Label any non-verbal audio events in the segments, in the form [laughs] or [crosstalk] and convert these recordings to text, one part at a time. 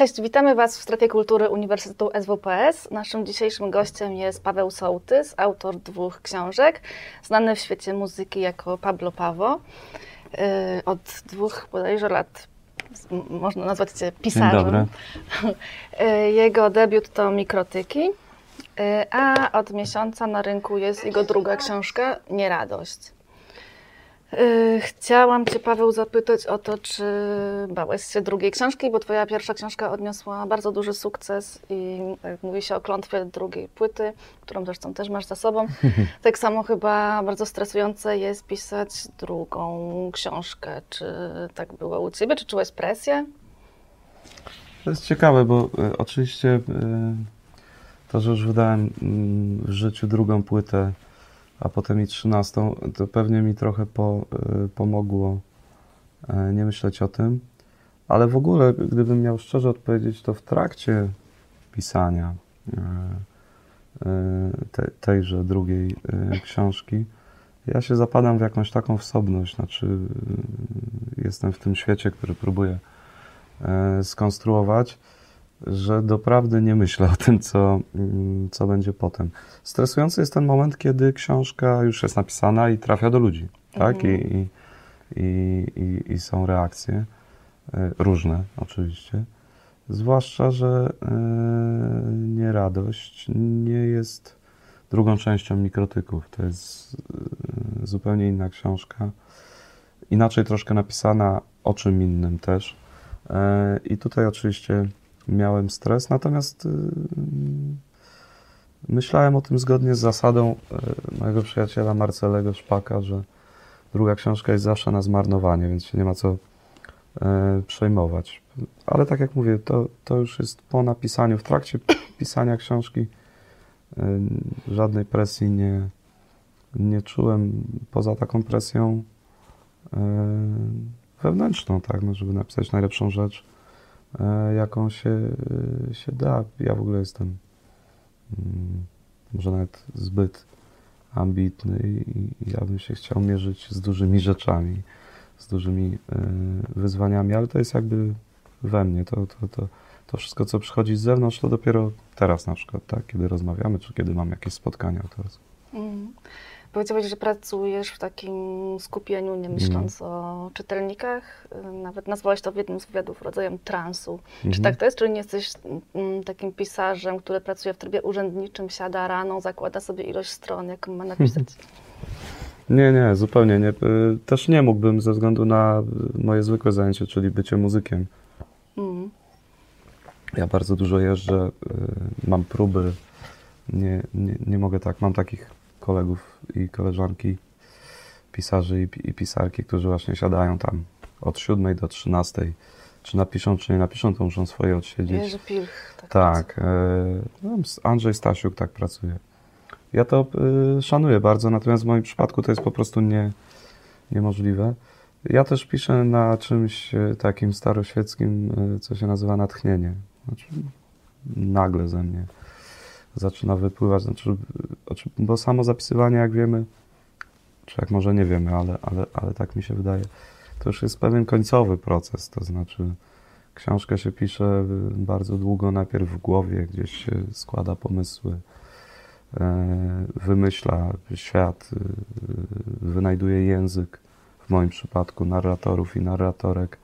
Cześć, witamy Was w Strefie Kultury Uniwersytetu SWPS. Naszym dzisiejszym gościem jest Paweł Sołtys, autor dwóch książek, znany w świecie muzyki jako Pablo Pawo. Yy, Od dwóch bodajże lat można nazwać Cię pisarzem. Yy, [laughs] Jego debiut to Mikrotyki, yy, a od miesiąca na rynku jest jego druga książka Nieradość. Yy, Chciałam Cię, Paweł, zapytać o to, czy bałeś się drugiej książki, bo Twoja pierwsza książka odniosła bardzo duży sukces i tak mówi się o klątwie drugiej płyty, którą zresztą też masz za sobą. [laughs] Tak samo chyba bardzo stresujące jest pisać drugą książkę. Czy tak było u Ciebie? Czy czułeś presję? To jest ciekawe, bo e, oczywiście e, to, że już wydałem mm, w życiu drugą płytę, a potem i trzynastą, to pewnie mi trochę po, e, pomogło e, nie myśleć o tym. Ale w ogóle, gdybym miał szczerze odpowiedzieć, to w trakcie pisania e, e, te, tejże drugiej książki, ja się zapadam w jakąś taką wsobność, znaczy e, jestem w tym świecie, który próbuję skonstruować, że doprawdy nie myślę o tym, co, mm, co będzie potem. Stresujący jest ten moment, kiedy książka już jest napisana i trafia do ludzi, tak? I, i, i, i, I są reakcje, e, różne oczywiście. Zwłaszcza, że e, nieradość nie jest drugą częścią mikrotyków. To jest e, zupełnie inna książka. Inaczej troszkę napisana, o czym innym też. I tutaj oczywiście miałem stres, natomiast y, myślałem o tym zgodnie z zasadą y, mojego przyjaciela Marcelego Szpaka, że druga książka jest zawsze na zmarnowanie, więc się nie ma co e, przejmować. Ale tak jak mówię, to, to już jest po napisaniu, w trakcie [coughs] pisania książki y, żadnej presji nie, nie czułem, poza taką presją wewnętrzną, tak, no, żeby napisać najlepszą rzecz, jaką się, e, się da. Ja w ogóle jestem mm, może nawet zbyt ambitny i, i ja bym się chciał mierzyć z dużymi rzeczami, z dużymi e, wyzwaniami, ale to jest jakby we mnie. To, to, to, to wszystko, co przychodzi z zewnątrz, to dopiero teraz na przykład, tak, kiedy rozmawiamy, czy kiedy mam jakieś spotkania teraz. Mm. Powiedziałeś, że pracujesz w takim skupieniu, nie myśląc o czytelnikach. Y, Nawet nazwałeś to w jednym z wywiadów rodzajem transu. Czy Mhm. tak to jest? Czy nie jesteś mm, takim pisarzem, który pracuje w trybie urzędniczym, siada rano, zakłada sobie ilość stron, jaką ma napisać? [laughs] Nie, nie, zupełnie nie. Y, Też nie mógłbym ze względu na y, moje zwykłe zajęcie, czyli bycie muzykiem. Mm. Ja bardzo dużo jeżdżę, mam próby. Nie, nie, nie mogę tak. Mam takich kolegów i koleżanki, pisarzy i, i pisarki, którzy właśnie siadają tam od 7 do 13. Czy napiszą, czy nie napiszą, to muszą swoje odsiedzieć. Jerzy Pilch. Tak. Tak. e, no, Andrzej Stasiuk tak pracuje. Ja to y, szanuję bardzo, natomiast w moim przypadku to jest po prostu nie, niemożliwe. Ja też piszę na czymś e, takim staroświeckim, e, co się nazywa natchnienie. Znaczy, nagle ze mnie zaczyna wypływać, znaczy, bo samo zapisywanie, jak wiemy, czy jak może nie wiemy, ale, ale, ale tak mi się wydaje, to już jest pewien końcowy proces, to znaczy książkę się pisze y, bardzo długo, najpierw w głowie, gdzieś się składa pomysły, e, wymyśla świat, y, y, wynajduje język, w moim przypadku narratorów i narratorek,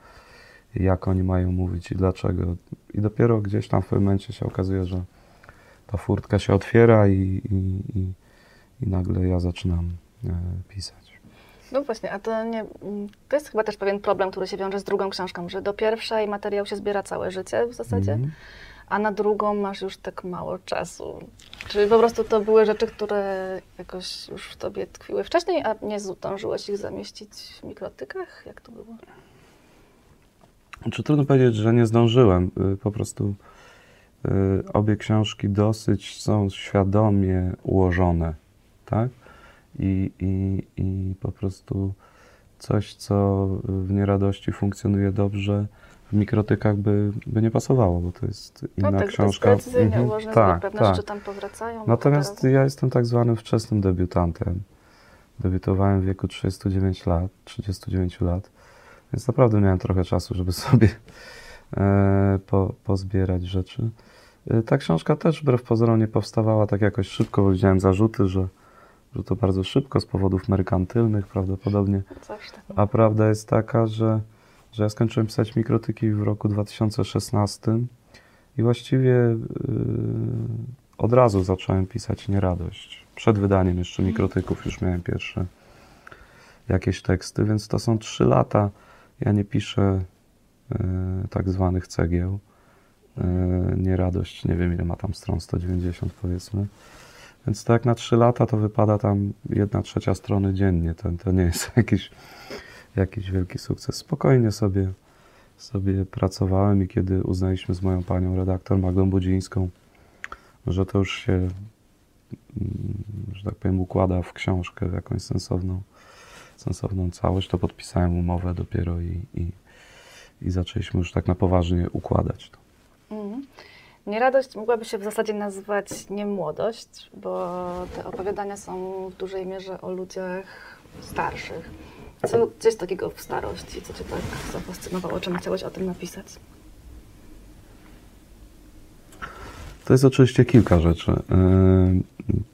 jak oni mają mówić i dlaczego. I dopiero gdzieś tam w pewnym momencie się okazuje, że ta furtka się otwiera i, i, i, i nagle ja zaczynam e, pisać. No właśnie, a to nie. mm, To jest chyba też pewien problem, który się wiąże z drugą książką, że do pierwszej materiał się zbiera całe życie w zasadzie, Mhm. a na drugą masz już tak mało czasu. Czyli po prostu to były rzeczy, które jakoś już w tobie tkwiły wcześniej, a nie zdążyłeś ich zamieścić w mikrotykach? Jak to było? Czy trudno powiedzieć, że nie zdążyłem? Y, Po prostu obie książki dosyć są świadomie ułożone, tak? I, i, i po prostu coś, co w nieradości funkcjonuje dobrze, w mikrotykach by, by nie pasowało, bo to jest inna no tak, książka. to jest precyzyjnie Mhm, ułożone, tak, pewne tak. rzeczy tam powracają. Natomiast bohaterowie. ja jestem tak zwanym wczesnym debiutantem. Debiutowałem w wieku 39 lat, 39 lat, więc naprawdę miałem trochę czasu, żeby [laughs] sobie e, po, pozbierać rzeczy. E, Ta książka też wbrew pozorom nie powstawała tak jakoś szybko, bo widziałem zarzuty, że, że to bardzo szybko z powodów merkantylnych prawdopodobnie. A prawda jest taka, że, że ja skończyłem pisać mikrotyki w roku 2016 i właściwie yy, od razu zacząłem pisać nieradość. Przed wydaniem jeszcze mikrotyków już miałem pierwsze jakieś teksty, więc to są trzy lata. Ja nie piszę yy, tak zwanych cegieł. Yy, nieradość, nie wiem ile ma tam stron, 190 powiedzmy. Więc tak na trzy lata to wypada tam jedna trzecia strony dziennie. To, to nie jest [laughs] jakiś, jakiś wielki sukces. Spokojnie sobie, sobie pracowałem i kiedy uznaliśmy z moją panią redaktor Magdą Budzińską, że to już się, mm, że tak powiem, układa w książkę w jakąś sensowną, sensowną całość, to podpisałem umowę dopiero i, i, i zaczęliśmy już tak na poważnie układać to. Mhm. Nieradość mogłaby się w zasadzie nazywać niemłodość, bo te opowiadania są w dużej mierze o ludziach starszych. Co coś takiego w starości, co Cię tak zafascynowało, czym chciałeś o tym napisać? To jest oczywiście kilka rzeczy. Yy,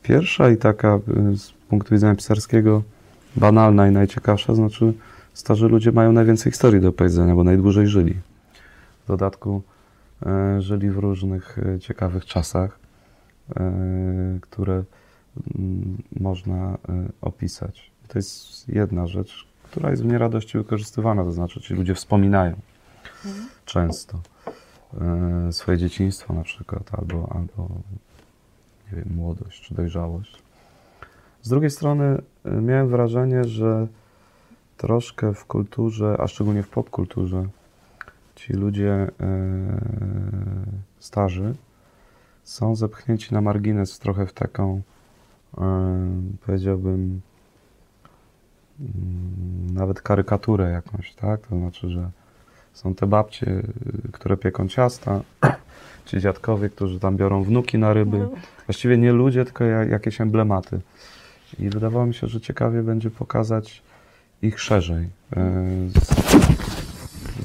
Pierwsza i taka yy, z punktu widzenia pisarskiego banalna i najciekawsza, znaczy starzy ludzie mają najwięcej historii do powiedzenia, bo najdłużej żyli. W dodatku żyli w różnych yy, ciekawych czasach, yy, które mm, można opisać. To jest jedna rzecz, która jest w nieradości wykorzystywana, to znaczy ci ludzie wspominają często e, swoje dzieciństwo na przykład, albo, albo nie wiem, młodość czy dojrzałość. Z drugiej strony e, miałem wrażenie, że troszkę w kulturze, a szczególnie w popkulturze, ci ludzie e, starzy są zepchnięci na margines trochę w taką, e, powiedziałbym, mm, nawet karykaturę jakąś, tak? To znaczy, że są te babcie, które pieką ciasta, [clears throat] ci dziadkowie, którzy tam biorą wnuki na ryby. No. Właściwie nie ludzie, tylko ja- jakieś emblematy. I wydawało mi się, że ciekawie będzie pokazać ich szerzej.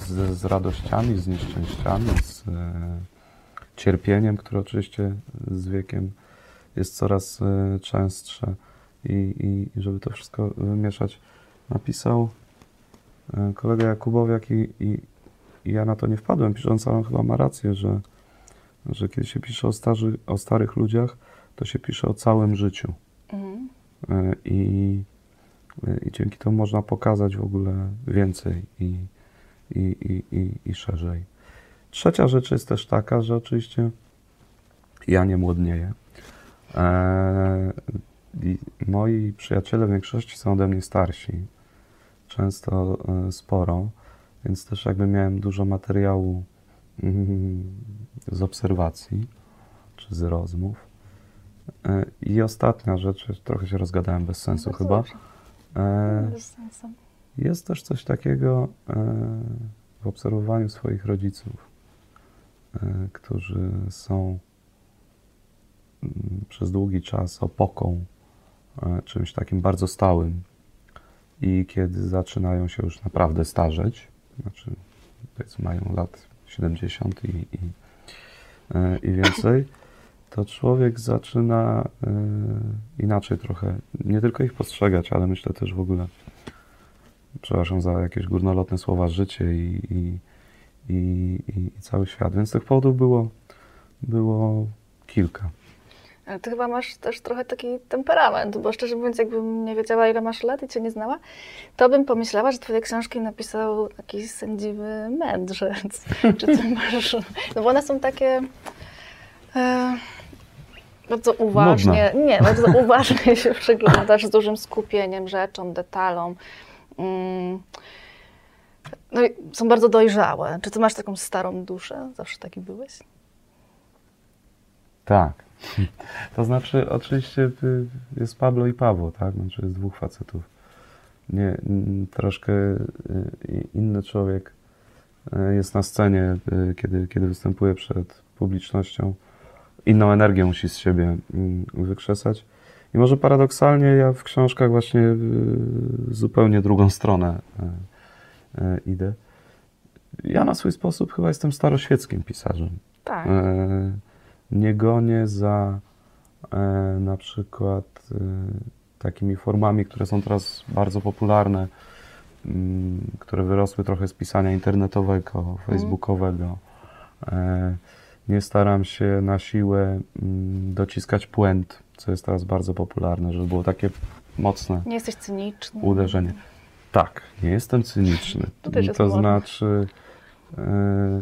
Z, z, radościami, z nieszczęściami, z e, cierpieniem, które oczywiście z wiekiem jest coraz e, częstsze. I, i, I żeby to wszystko wymieszać, napisał e, kolega Jakubowiak i, i, i ja na to nie wpadłem, pisząc, ale on chyba ma rację, że, że kiedy się pisze o, starzy, o starych ludziach, to się pisze o całym życiu. Mhm. I, i dzięki temu można pokazać w ogóle więcej i, i, i, i, i szerzej. Trzecia rzecz jest też taka, że oczywiście ja nie młodnieję. E, i moi przyjaciele w większości są ode mnie starsi, często e, sporo, więc też jakby miałem dużo materiału mm, z obserwacji czy z rozmów. E, I ostatnia rzecz, trochę się rozgadałem bez sensu Bardzo chyba. E, Bez sensu. Jest też coś takiego e, w obserwowaniu swoich rodziców, e, którzy są mm, przez długi czas opoką, e, czymś takim bardzo stałym. I kiedy zaczynają się już naprawdę starzeć, znaczy powiedzmy mają lat 70 i, i, i więcej, to człowiek zaczyna inaczej trochę, nie tylko ich postrzegać, ale myślę też w ogóle przepraszam za jakieś górnolotne słowa, życie i, i, i, i, cały świat. Więc tych powodów było, było kilka. Ale ty chyba masz też trochę taki temperament, bo szczerze mówiąc, jakbym nie wiedziała, ile masz lat i cię nie znała, to bym pomyślała, że twoje książki napisał jakiś sędziwy mędrzec. Czy ty [laughs] masz... No bo one są takie... E, bardzo uważnie, nie, bardzo uważnie się [laughs] przyglądasz z dużym skupieniem rzeczom, detalom. Mm. No są bardzo dojrzałe. Czy ty masz taką starą duszę? Zawsze taki byłeś? Tak. [laughs] To znaczy, oczywiście jest Pablo i Pawło, tak? Znaczy jest dwóch facetów. Nie, troszkę y, inny człowiek y, jest na scenie, y, kiedy, kiedy występuje przed publicznością. Inną energię musi z siebie mm, wykrzesać. I może paradoksalnie ja w książkach właśnie y, zupełnie drugą stronę y, y, idę. ja na swój sposób chyba jestem staroświeckim pisarzem. Tak. Nie gonię za na przykład takimi formami, które są teraz bardzo popularne, mm, które wyrosły trochę z pisania internetowego, facebookowego. E, nie staram się na siłę mm, dociskać puent, co jest teraz bardzo popularne, żeby było takie mocne Nie jesteś cyniczny. uderzenie. Tak, nie jestem cyniczny. [laughs] To też jest to znaczy, e,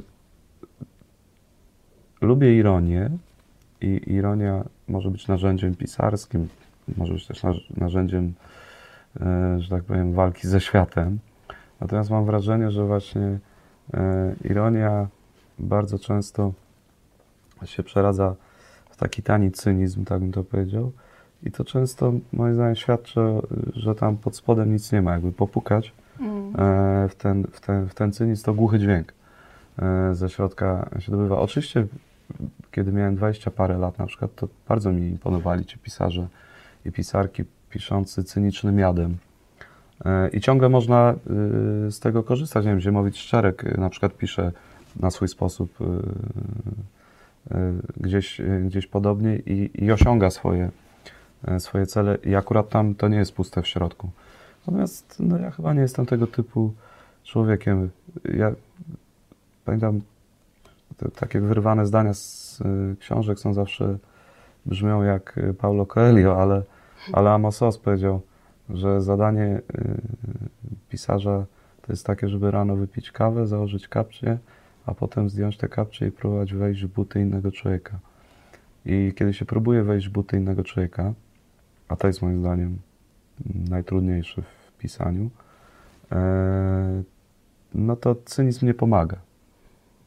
lubię ironię i ironia może być narzędziem pisarskim, może być też narz- narzędziem, e, że tak powiem, walki ze światem. Natomiast mam wrażenie, że właśnie e, ironia bardzo często się przeradza taki tani cynizm, tak bym to powiedział. I to często, moim zdaniem, świadczy, że tam pod spodem nic nie ma. Jakby popukać Mm. e, w ten, w ten, w ten cynizm, to głuchy dźwięk e, ze środka się dobywa. Oczywiście, kiedy miałem 20 parę lat na przykład, to bardzo mi imponowali ci pisarze i pisarki piszący cynicznym jadem. E, I ciągle można z tego korzystać. Nie wiem, Ziemowicz Szczerek na przykład pisze na swój sposób gdzieś, y, gdzieś podobnie i, i osiąga swoje, e, swoje cele i akurat tam to nie jest puste w środku. Natomiast no, ja chyba nie jestem tego typu człowiekiem. Ja pamiętam te, takie wyrwane zdania z y, książek są zawsze brzmią jak y, Paulo Coelho, ale, ale Amos powiedział, że zadanie y, pisarza to jest takie, żeby rano wypić kawę, założyć kapcie, a potem zdjąć te kapcie i próbować wejść w buty innego człowieka. I kiedy się próbuje wejść w buty innego człowieka, a to jest moim zdaniem najtrudniejsze w pisaniu, e, no to cynizm nie pomaga.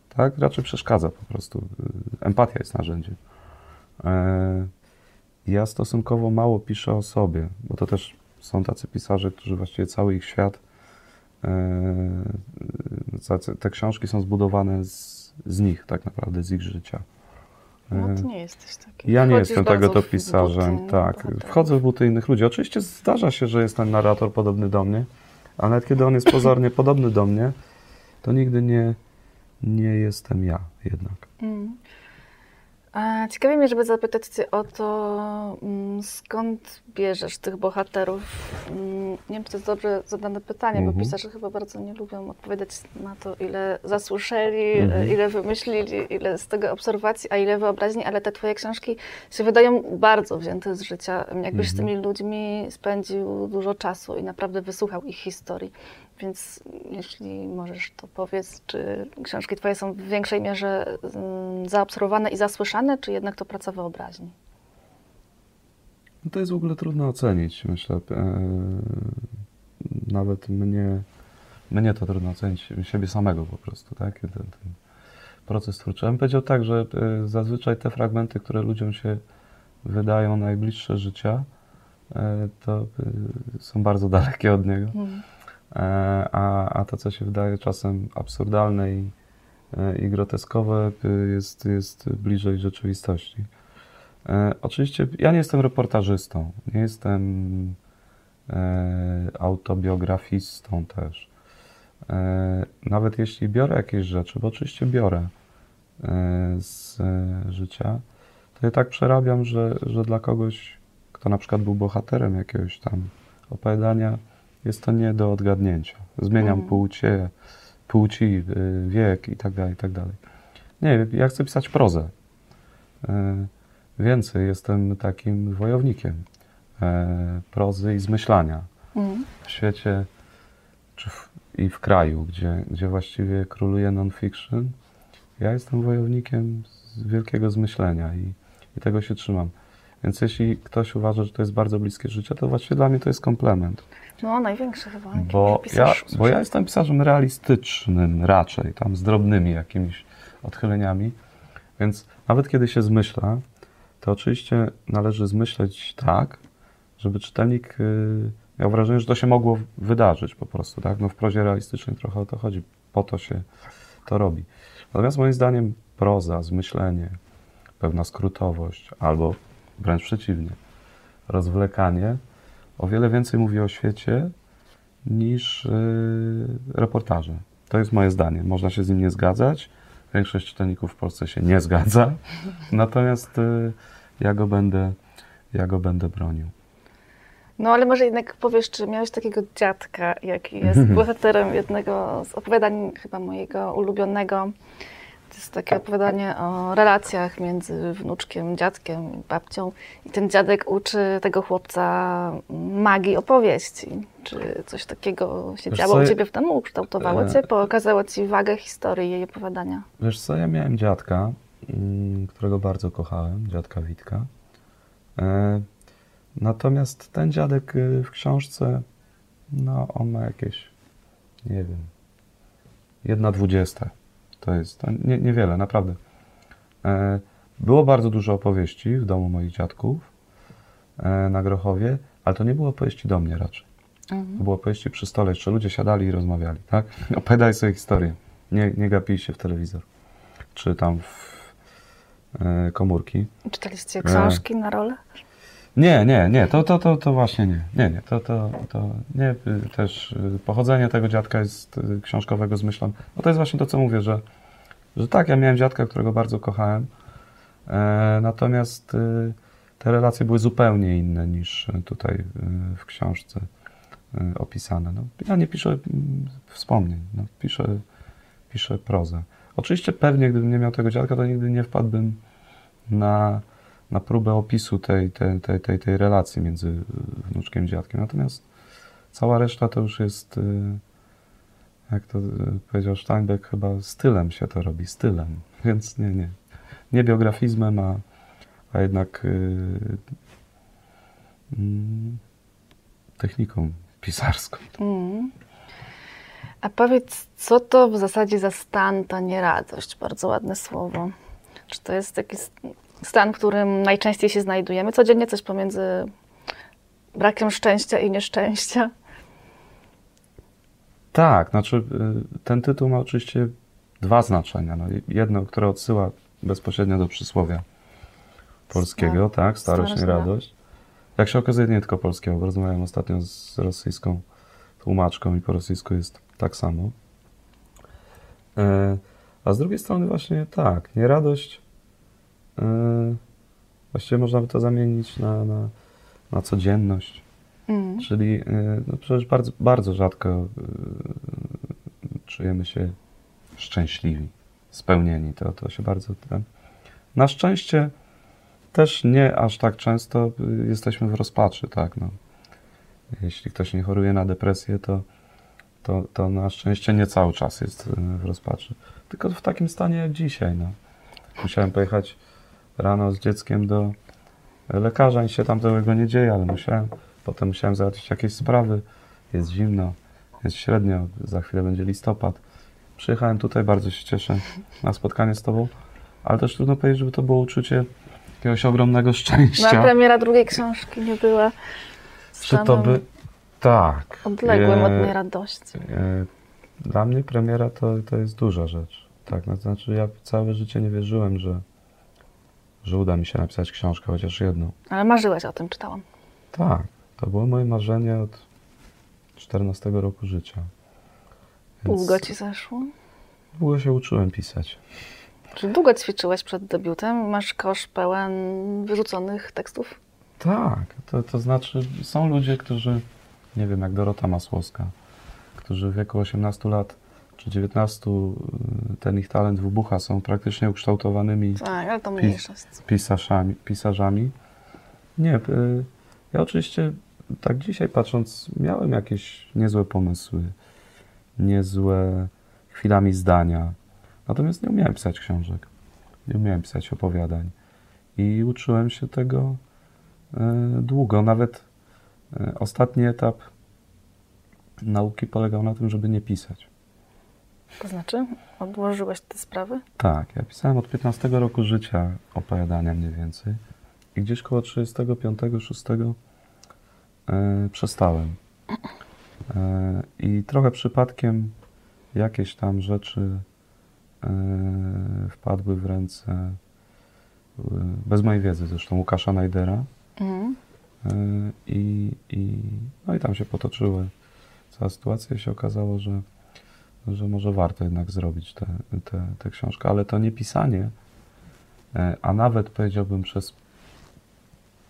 Tak? Raczej przeszkadza po prostu. Empatia jest narzędziem. E, Ja stosunkowo mało piszę o sobie, bo to też są tacy pisarze, którzy właściwie cały ich świat, te książki są zbudowane z, z nich tak naprawdę, z ich życia. No E, ty nie jesteś taki. ja nie Wchodzisz jestem tego to pisarzem, tak. bohaterów. Wchodzę w buty innych ludzi. Oczywiście zdarza się, że jest ten narrator podobny do mnie, ale nawet kiedy on jest pozornie podobny do mnie, to nigdy nie, nie jestem ja jednak. Mm. Ciekawi mnie, żeby zapytać Cię o to, mm, skąd bierzesz tych bohaterów. Mm, Nie wiem, czy to jest dobrze zadane pytanie, Mhm. bo pisarze chyba bardzo nie lubią odpowiadać na to, ile zasłyszeli, Mhm. e, ile wymyślili, ile z tego obserwacji, a ile wyobraźni, ale te Twoje książki się wydają bardzo wzięte z życia. Jakbyś z Mhm. tymi ludźmi spędził dużo czasu i naprawdę wysłuchał ich historii. Więc jeśli możesz, to powiedz, czy książki Twoje są w większej mierze mm, zaobserwowane i zasłyszane, czy jednak to praca wyobraźni? No to jest w ogóle trudno ocenić, myślę. E, nawet mnie, mnie to trudno ocenić, siebie samego po prostu, tak? Ten, ten proces twórczy. Ja bym powiedział tak, że e, zazwyczaj te fragmenty, które ludziom się wydają najbliższe życia, e, to są bardzo [laughs] dalekie od niego. Mm. E, a, a to, co się wydaje czasem absurdalne i, e, i groteskowe, e, jest, jest bliżej rzeczywistości. Oczywiście ja nie jestem reportażystą, nie jestem autobiografistą też. Nawet jeśli biorę jakieś rzeczy, bo oczywiście biorę z życia, to ja tak przerabiam, że, że dla kogoś, kto na przykład był bohaterem jakiegoś tam opowiadania, jest to nie do odgadnięcia. Zmieniam Mhm. płcie, płci, y, wiek i tak dalej, i tak dalej. Nie, ja chcę pisać prozę. E, Więcej, jestem takim wojownikiem e, prozy i zmyślania Mm. w świecie w, i w kraju, gdzie, gdzie właściwie króluje non-fiction. Ja jestem wojownikiem wielkiego zmyślenia i, i tego się trzymam. Więc jeśli ktoś uważa, że to jest bardzo bliskie życie, to właściwie dla mnie to jest komplement. No, największy chyba. Bo ja, bo ja jestem pisarzem realistycznym raczej, tam z drobnymi jakimiś odchyleniami. Więc nawet kiedy się zmyśla, to oczywiście należy zmyśleć tak, żeby czytelnik y, miał wrażenie, że to się mogło wydarzyć po prostu. Tak? No w prozie realistycznej trochę o to chodzi. Po to się to robi. Natomiast moim zdaniem proza, zmyślenie, pewna skrótowość albo wręcz przeciwnie, rozwlekanie o wiele więcej mówi o świecie niż y, reportaże. To jest moje zdanie. Można się z nim nie zgadzać. Większość czytelników w Polsce się nie zgadza. [laughs] Natomiast y, ja go będę, ja go będę bronił. No ale może jednak powiesz, czy miałeś takiego dziadka, jaki jest [laughs] bohaterem jednego z opowiadań chyba mojego ulubionego. To jest takie opowiadanie o relacjach między wnuczkiem, dziadkiem i babcią. I ten dziadek uczy tego chłopca magii opowieści. Czy coś takiego się Wiesz działo co, u ciebie w domu? Ukształtowało E, cię? Pokazało ci wagę historii jej opowiadania? Wiesz co, ja miałem dziadka, mm, którego bardzo kochałem, dziadka Witka. E, natomiast ten dziadek y, w książce, no on ma jakieś, nie wiem, jedna dwudziesta. To jest to nie, niewiele, naprawdę. E, było bardzo dużo opowieści w domu moich dziadków e, na Grochowie, ale to nie było opowieści do mnie raczej. To było opowieści przy stole, jeszcze ludzie siadali i rozmawiali, tak? [laughs] Opowiadaj sobie historię. Nie, nie gapij się w telewizor. Czy tam w e, komórki. Czytaliście książki na rolę? Nie, nie, nie, to, to, to, to właśnie nie. Nie, nie, to, to, to nie. y, Też y, pochodzenie tego dziadka jest y, książkowego zmyślam. No to jest właśnie to, co mówię, że, że tak, ja miałem dziadka, którego bardzo kochałem. E, natomiast y, te relacje były zupełnie inne niż tutaj y, w książce opisane. No, ja nie piszę mm, wspomnień, no, piszę, piszę prozę. Oczywiście pewnie, gdybym nie miał tego dziadka, to nigdy nie wpadłbym na, na próbę opisu tej, tej, tej, tej, tej relacji między wnuczkiem i dziadkiem. Natomiast cała reszta to już jest, y, jak to y, powiedział Steinbeck, chyba stylem się to robi, stylem. [laughs] Więc nie, nie. Nie biografizmem, a, a jednak y, mm, techniką pisarską. Mm. A powiedz, co to w zasadzie za stan, ta nieradość? Bardzo ładne słowo. Czy to jest taki stan, w którym najczęściej się znajdujemy? Codziennie coś pomiędzy brakiem szczęścia i nieszczęścia? Tak, znaczy y, ten tytuł ma oczywiście dwa znaczenia. No, jedno, które odsyła bezpośrednio do przysłowia polskiego, tak, starość, starość, nie radość. Jak się okazuje, nie tylko polskiego, bo rozmawiałem ostatnio z rosyjską tłumaczką i po rosyjsku jest tak samo. E, A z drugiej strony właśnie tak, nieradość, e, właściwie można by to zamienić na, na, na codzienność. Mm. Czyli y, no przecież bardzo, bardzo rzadko y, czujemy się szczęśliwi, spełnieni. To, to się bardzo. Ten... Na szczęście też nie aż tak często jesteśmy w rozpaczy, tak. No. Jeśli ktoś nie choruje na depresję, to, to, to na szczęście nie cały czas jest w rozpaczy. Tylko w takim stanie jak dzisiaj. No. Musiałem pojechać rano z dzieckiem do lekarza, nic się tam złego nie dzieje, ale musiałem. Potem musiałem załatwić jakieś sprawy. Jest zimno, jest średnio, za chwilę będzie listopad. Przyjechałem tutaj, bardzo się cieszę na spotkanie z Tobą, ale też trudno powiedzieć, żeby to było uczucie jakiegoś ogromnego szczęścia. premiera drugiej książki nie była Czy to by. Tak. odległym od E, nieradości. e, Dla mnie premiera to, to jest duża rzecz. Tak, no, to znaczy ja całe życie nie wierzyłem, że, że uda mi się napisać książkę, chociaż jedną. Ale marzyłeś o tym, czytałam. Tak, to było moje marzenie od 14 roku życia. Więc Długo ci zeszło? Długo się uczyłem pisać. Czy długo ćwiczyłeś przed debiutem? Masz kosz pełen wyrzuconych tekstów? Tak, to, to znaczy są ludzie, którzy, nie wiem, jak Dorota Masłowska, którzy w wieku 18 lat czy 19 y, ten ich talent wybucha, są praktycznie ukształtowanymi Tak, ale to mniejszość. pisarzami. pisarzami. Nie, y, ja oczywiście tak dzisiaj patrząc, miałem jakieś niezłe pomysły, niezłe chwilami zdania. Natomiast nie umiałem pisać książek, nie umiałem pisać opowiadań. I uczyłem się tego y, długo. Nawet ostatni etap nauki polegał na tym, żeby nie pisać. To znaczy, odłożyłeś te sprawy? Tak, ja pisałem od 15 roku życia opowiadania mniej więcej i gdzieś koło 35-6 e, przestałem. E, I trochę przypadkiem jakieś tam rzeczy e, wpadły w ręce, e, bez mojej wiedzy zresztą, Łukasza Najdera. Mhm. I, i, no i tam się potoczyły cała sytuacja i się okazało, że, że może warto jednak zrobić tę te, te, te książkę, ale to nie pisanie, e, a nawet powiedziałbym przez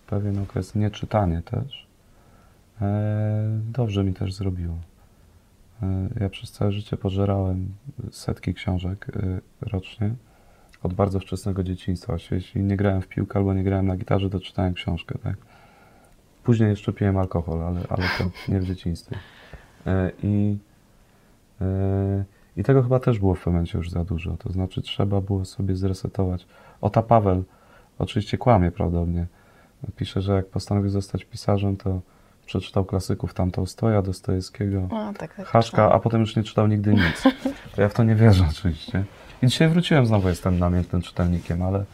pewien okres nie czytanie też, e, dobrze mi też zrobiło. E, Ja przez całe życie pożerałem setki książek rocznie, od bardzo wczesnego dzieciństwa. Jeśli nie grałem w piłkę albo nie grałem na gitarze, to czytałem książkę, tak? Później jeszcze piłem alkohol, ale, ale to nie w dzieciństwie. I, I tego chyba też było w momencie już za dużo. To znaczy trzeba było sobie zresetować. Ota Paweł oczywiście kłamie prawdopodobnie. Pisze, że jak postanowił zostać pisarzem, to przeczytał klasyków tam Tolstoja, Dostojewskiego, No, tak, tak. Haszka, a potem już nie czytał nigdy nic. To ja w to nie wierzę oczywiście. I dzisiaj wróciłem znowu, jestem namiętnym czytelnikiem, ale,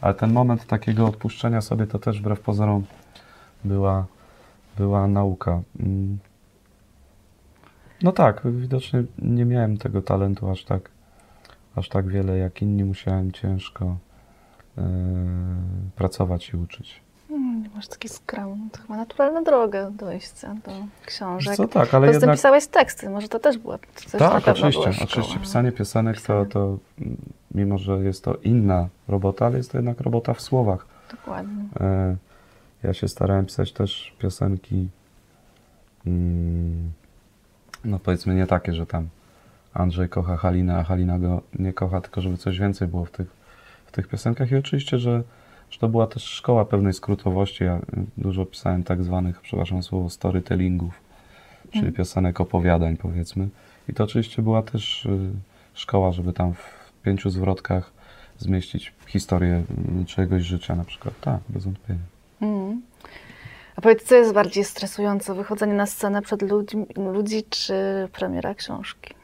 ale ten moment takiego odpuszczenia sobie to też wbrew pozorom była, była nauka. No tak, widocznie nie miałem tego talentu aż tak, aż tak wiele jak inni. Musiałem ciężko e, pracować i uczyć. Hmm, masz taki skromny, to chyba naturalna droga dojścia do książek. Co tak, ale Poza jednak... pisałeś teksty, może to też było. Coś Tak, oczywiście. była. Oczywiście pisanie piosenek to, to, mimo że jest to inna robota, ale jest to jednak robota w słowach. Dokładnie. E, Ja się starałem pisać też piosenki, mm, no powiedzmy nie takie, że tam Andrzej kocha Halinę, a Halina go nie kocha, tylko żeby coś więcej było w tych, w tych piosenkach. I oczywiście, że, że to była też szkoła pewnej skrótowości. Ja dużo pisałem tak zwanych, przepraszam słowo, storytellingów, czyli Mhm. piosenek opowiadań powiedzmy. I to oczywiście była też y, szkoła, żeby tam w pięciu zwrotkach zmieścić historię y, czyjegoś życia na przykład. Tak, bez wątpienia. Mm. A powiedz, co jest bardziej stresujące? Wychodzenie na scenę przed ludźmi, ludzi, czy premiera książki?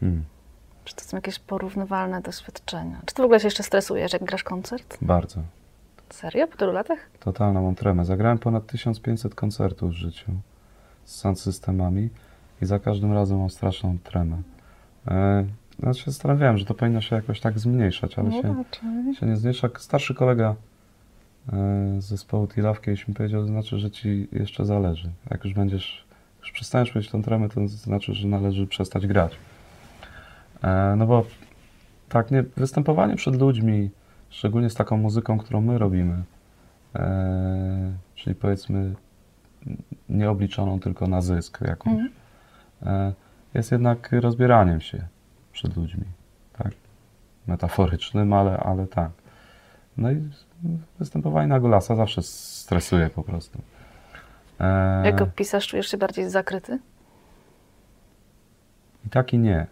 Hmm, Czy to są jakieś porównywalne doświadczenia? Czy ty w ogóle się jeszcze stresujesz, jak grasz koncert? bardzo. Serio? Po tylu latach? Totalna mam tremę. Zagrałem ponad 1500 koncertów w życiu z sound systemami i za każdym razem mam straszną tremę. E, znaczy się zastanawiałem, że to powinno się jakoś tak zmniejszać, ale No się, raczej. się nie zmniejsza. Starszy kolega z zespołu Tilaf kiedyś mi powiedział, to znaczy, że ci jeszcze zależy. Jak już będziesz, już przestaniesz mieć tą tremę, to znaczy, że należy przestać grać. E, no bo tak, nie, występowanie przed ludźmi, szczególnie z taką muzyką, którą my robimy, e, czyli powiedzmy nieobliczoną tylko na zysk jakąś, Mhm. e, jest jednak rozbieraniem się przed ludźmi, tak? Metaforycznym, ale, ale tak. No i występowanie na golasa zawsze stresuje po prostu. E, Jako pisarz czujesz się bardziej zakryty? I tak i nie.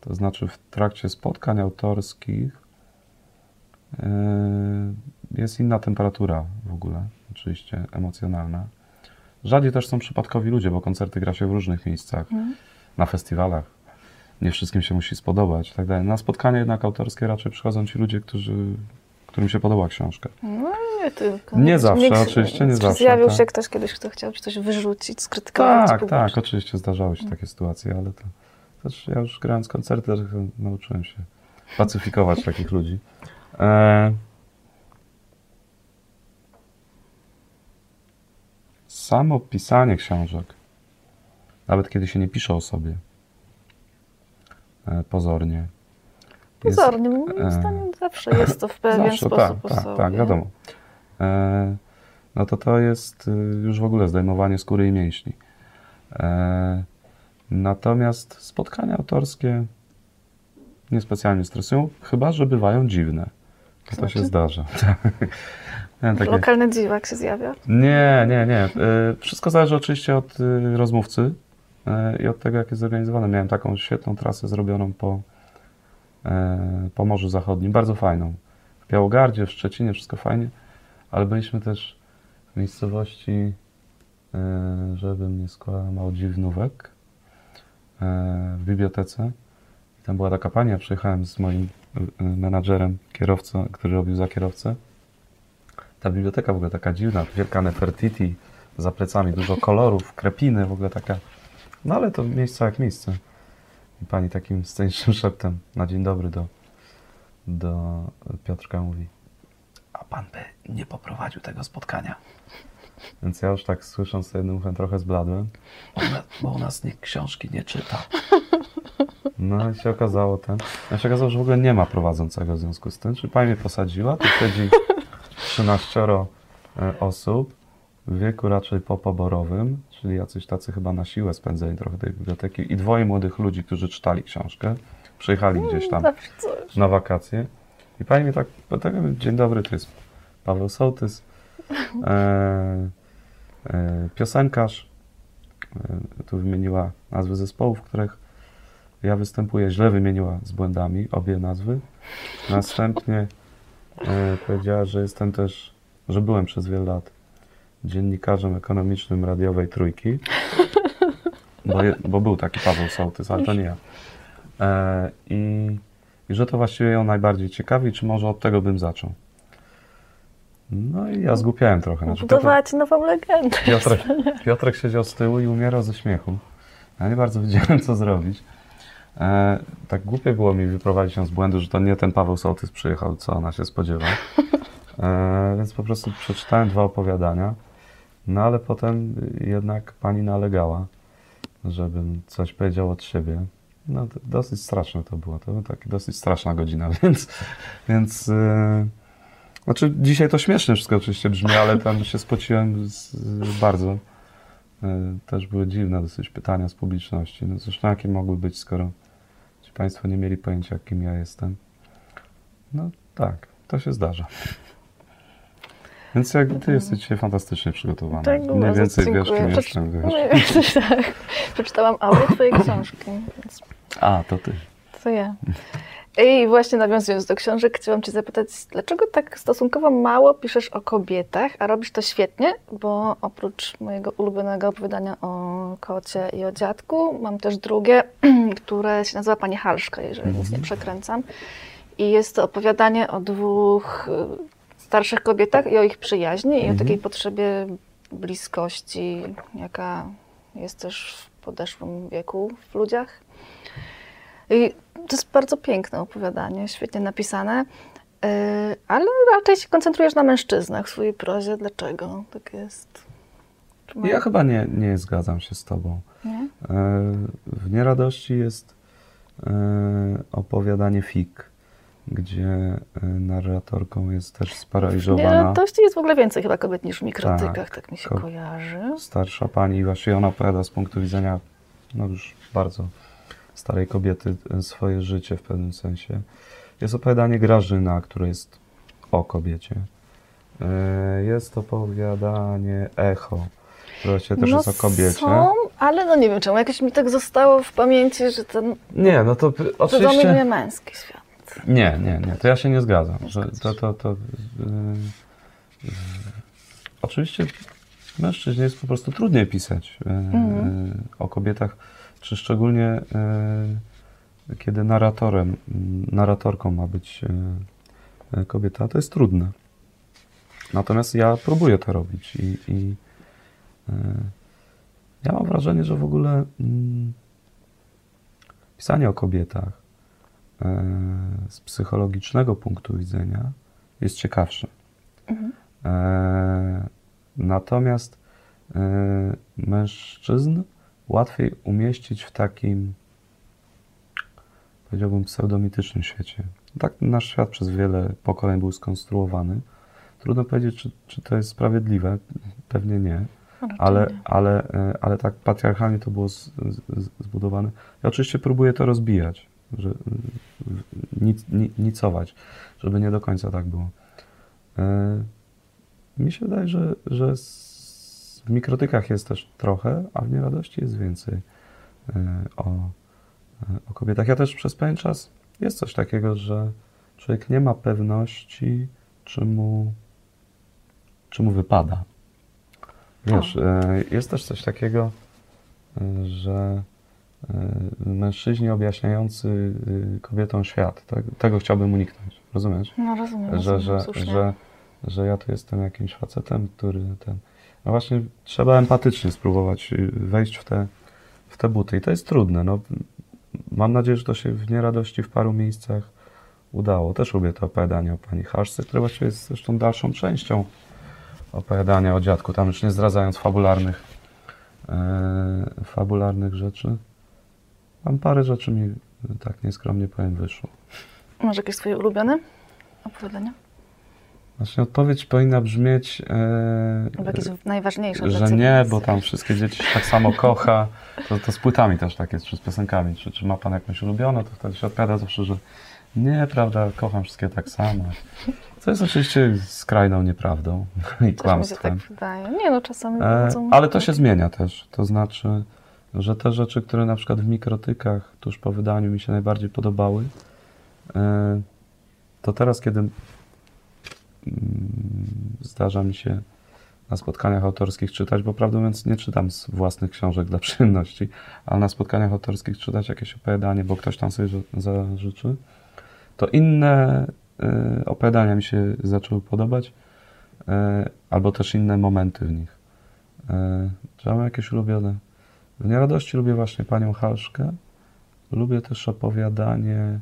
To znaczy w trakcie spotkań autorskich yy, jest inna temperatura w ogóle, oczywiście emocjonalna. Rzadziej też są przypadkowi ludzie, bo koncerty gra się w różnych miejscach, Mhm. na festiwalach. Nie wszystkim się musi spodobać i tak dalej. Na spotkania jednak autorskie raczej przychodzą ci ludzie, którzy, którym się podoba książka. No nie tylko. Nie zawsze, oczywiście, nie zawsze, Zjawił tak. się ktoś kiedyś, kto chciał ci coś wyrzucić, skrytykować Tak, tak, oczywiście zdarzały się takie sytuacje, ale to, też ja już grając koncerty nauczyłem się pacyfikować [laughs] takich ludzi. E... Samo pisanie książek, nawet kiedy się nie pisze o sobie, e, pozornie. Jest- Pozornie, moim e, zawsze jest to w [laughs] pewien Zawsze, sposób tak, tak, tak, wiadomo. E, no to to jest y, już w ogóle zdejmowanie skóry i mięśni. E, natomiast spotkania autorskie niespecjalnie stresują, chyba że bywają dziwne. To, to Znaczy? się zdarza. [laughs] Miałem takie- Lokalny dziwak się zjawia. nie, nie, nie. E, Wszystko zależy oczywiście od y, rozmówcy e, i od tego, jak jest zorganizowane. Miałem taką świetną trasę zrobioną po, e, po Morzu Zachodnim, bardzo fajną. W Białogardzie, w Szczecinie, wszystko fajnie, ale byliśmy też w miejscowości, e, żebym nie skłamał, Dziwnówek, e, w bibliotece. I tam była taka pani, ja przyjechałem z moim e, menadżerem, kierowcą, który robił za kierowcę. Ta biblioteka w ogóle taka dziwna, wielka Nefertiti, za plecami dużo kolorów, krepiny, w ogóle taka. No ale to miejsce jak miejsce. I pani takim scenicznym szeptem na dzień dobry do, do Piotrka mówi: A pan by nie poprowadził tego spotkania? Więc ja już tak słysząc to jednym uchem trochę zbladłem, bo u nas nikt książki nie czyta. No i się okazało ten, no się okazało, że w ogóle nie ma prowadzącego w związku z tym, czyli pani mnie posadziła, tu siedzi 13 e, osób w wieku raczej popoborowym, czyli jacyś tacy chyba na siłę spędzeni trochę tej biblioteki i dwoje młodych ludzi, którzy czytali książkę, przyjechali gdzieś tam na wakacje. I pani mi tak, tak dzień dobry, to jest Paweł Sołtys, e, e, piosenkarz. E, tu wymieniła nazwy zespołów, w których ja występuję. Źle wymieniła z błędami obie nazwy. Następnie e, powiedziała, że jestem też, że byłem przez wiele lat dziennikarzem ekonomicznym radiowej Trójki. Bo, je, bo był taki Paweł Sołtys, ale to nie ja. E, i, I że to właściwie ją najbardziej ciekawi, czy może od tego bym zaczął. No i ja zgłupiałem trochę. Znaczy, Piotr, Budować nową legendę. Piotrek, Piotrek siedział z tyłu i umierał ze śmiechu. Ja nie bardzo wiedziałem, co zrobić. E, tak głupie było mi wyprowadzić ją z błędu, że to nie ten Paweł Sołtys przyjechał, co ona się spodziewa. E, więc po prostu przeczytałem dwa opowiadania. No ale potem jednak pani nalegała, żebym coś powiedział od siebie. No dosyć straszne to było. To była taka dosyć straszna godzina, [laughs] więc... więc e, znaczy dzisiaj to śmiesznie wszystko oczywiście brzmi, ale tam się spociłem z, bardzo. E, Też były dziwne dosyć pytania z publiczności. No zresztą jakie mogły być, skoro ci Państwo nie mieli pojęcia, kim ja jestem. No tak, to się zdarza. Więc jak ty jesteś dzisiaj fantastycznie przygotowana. Tak, Mniej więcej wiesz, dziękuję. kim Przeczy- jestem, wiesz. Więcej [laughs] tak. Przeczytałam audio twojej książki, więc A, to ty. to ja. I właśnie nawiązując do książek, chciałam Cię zapytać, dlaczego tak stosunkowo mało piszesz o kobietach, a robisz to świetnie, bo oprócz mojego ulubionego opowiadania o kocie i o dziadku, mam też drugie, [clears throat] które się nazywa Pani Halszka, jeżeli nic nie przekręcam. I jest to opowiadanie o dwóch starszych kobietach i o ich przyjaźni i o takiej potrzebie bliskości, jaka jest też w podeszłym wieku w ludziach. I to jest bardzo piękne opowiadanie, świetnie napisane, yy, ale raczej się koncentrujesz na mężczyznach w swojej prozie. Dlaczego tak jest? Ja chyba nie, nie zgadzam się z tobą. Nie? E, W Nieradości jest e, opowiadanie fig, gdzie e, narratorką jest też Nie, sparaliżowana to jest w ogóle więcej chyba kobiet niż w mikrotykach, tak, Tak. mi się Ko- kojarzy. starsza pani właśnie ona opowiada z punktu widzenia no już bardzo starej kobiety e, swoje życie w pewnym sensie. Jest opowiadanie Grażyna, które jest o kobiecie. E, Jest opowiadanie Echo, które właśnie też jest o kobiecie. No Są, ale no nie wiem czemu, jakoś mi tak zostało w pamięci, że ten Nie, no to to oczywiście... dominuje męski świat. Nie, nie, nie, to ja się nie zgadzam. Że to, to, to, yy, yy, oczywiście mężczyźnie jest po prostu trudniej pisać yy, yy, o kobietach, czy szczególnie yy, kiedy narratorem, narratorką ma być yy, kobieta, to jest trudne. Natomiast ja próbuję to robić i, i ja mam wrażenie, że w ogóle mm, pisanie o kobietach z psychologicznego punktu widzenia jest ciekawsze. E, Natomiast e, mężczyzn łatwiej umieścić w takim, powiedziałbym, pseudomitycznym świecie. Tak nasz świat przez wiele pokoleń był skonstruowany. Trudno powiedzieć, czy, czy to jest sprawiedliwe. Pewnie nie. Ale, ale, e, ale tak patriarchalnie to było z, z, zbudowane. Ja oczywiście próbuję to rozbijać, że, y, nic, ni, nicować, żeby nie do końca tak było. E, Mi się wydaje, że, że w mikrotykach jest też trochę, a w nieradości jest więcej e, o, e, o kobietach. Ja też przez pewien czas jest coś takiego, że człowiek nie ma pewności, czy mu, czy mu wypada. Wiesz, jest też coś takiego, że mężczyźni objaśniający e, kobietom świat, tak? tego chciałbym uniknąć, rozumiesz? No rozumiem, Że, rozumiem, że, że, że ja tu jestem jakimś facetem, który ten... No właśnie trzeba empatycznie spróbować y, wejść w te, w te buty i to jest trudne. No, mam nadzieję, że to się w nieradości w paru miejscach udało. Też lubię to opowiadanie o pani Haszce, które właściwie jest zresztą dalszą częścią opowiadania o dziadku, tam już nie zdradzając fabularnych, e, fabularnych rzeczy. Tam parę rzeczy mi, tak nieskromnie powiem, wyszło. Może jakieś twoje ulubione opowiadania? Właśnie odpowiedź powinna brzmieć, Albo jakieś najważniejsze że nie, bo tam wszystkie dzieci się tak samo kocha. To, to z płytami też tak jest, czy z piosenkami. Czy, czy ma pan jakąś ulubioną, to wtedy się odpowiada zawsze, że nie, prawda, kocham wszystkie tak samo. Co jest oczywiście skrajną nieprawdą i się kłamstwem. tak wydaje. Nie no, czasami E, ale to się zmienia też. To znaczy, że te rzeczy, które na przykład w mikrotykach tuż po wydaniu mi się najbardziej podobały, e, to teraz, kiedy mm, zdarza mi się na spotkaniach autorskich czytać, bo prawdę mówiąc nie czytam z własnych książek dla [laughs] przyjemności, ale na spotkaniach autorskich czytać jakieś opowiadanie, bo ktoś tam sobie ży- zażyczy, to inne e, opowiadania mi się zaczęły podobać, e, albo też inne momenty w nich. Czy mam jakieś ulubione? W Nieradości lubię właśnie Panią Halszkę. Lubię też opowiadanie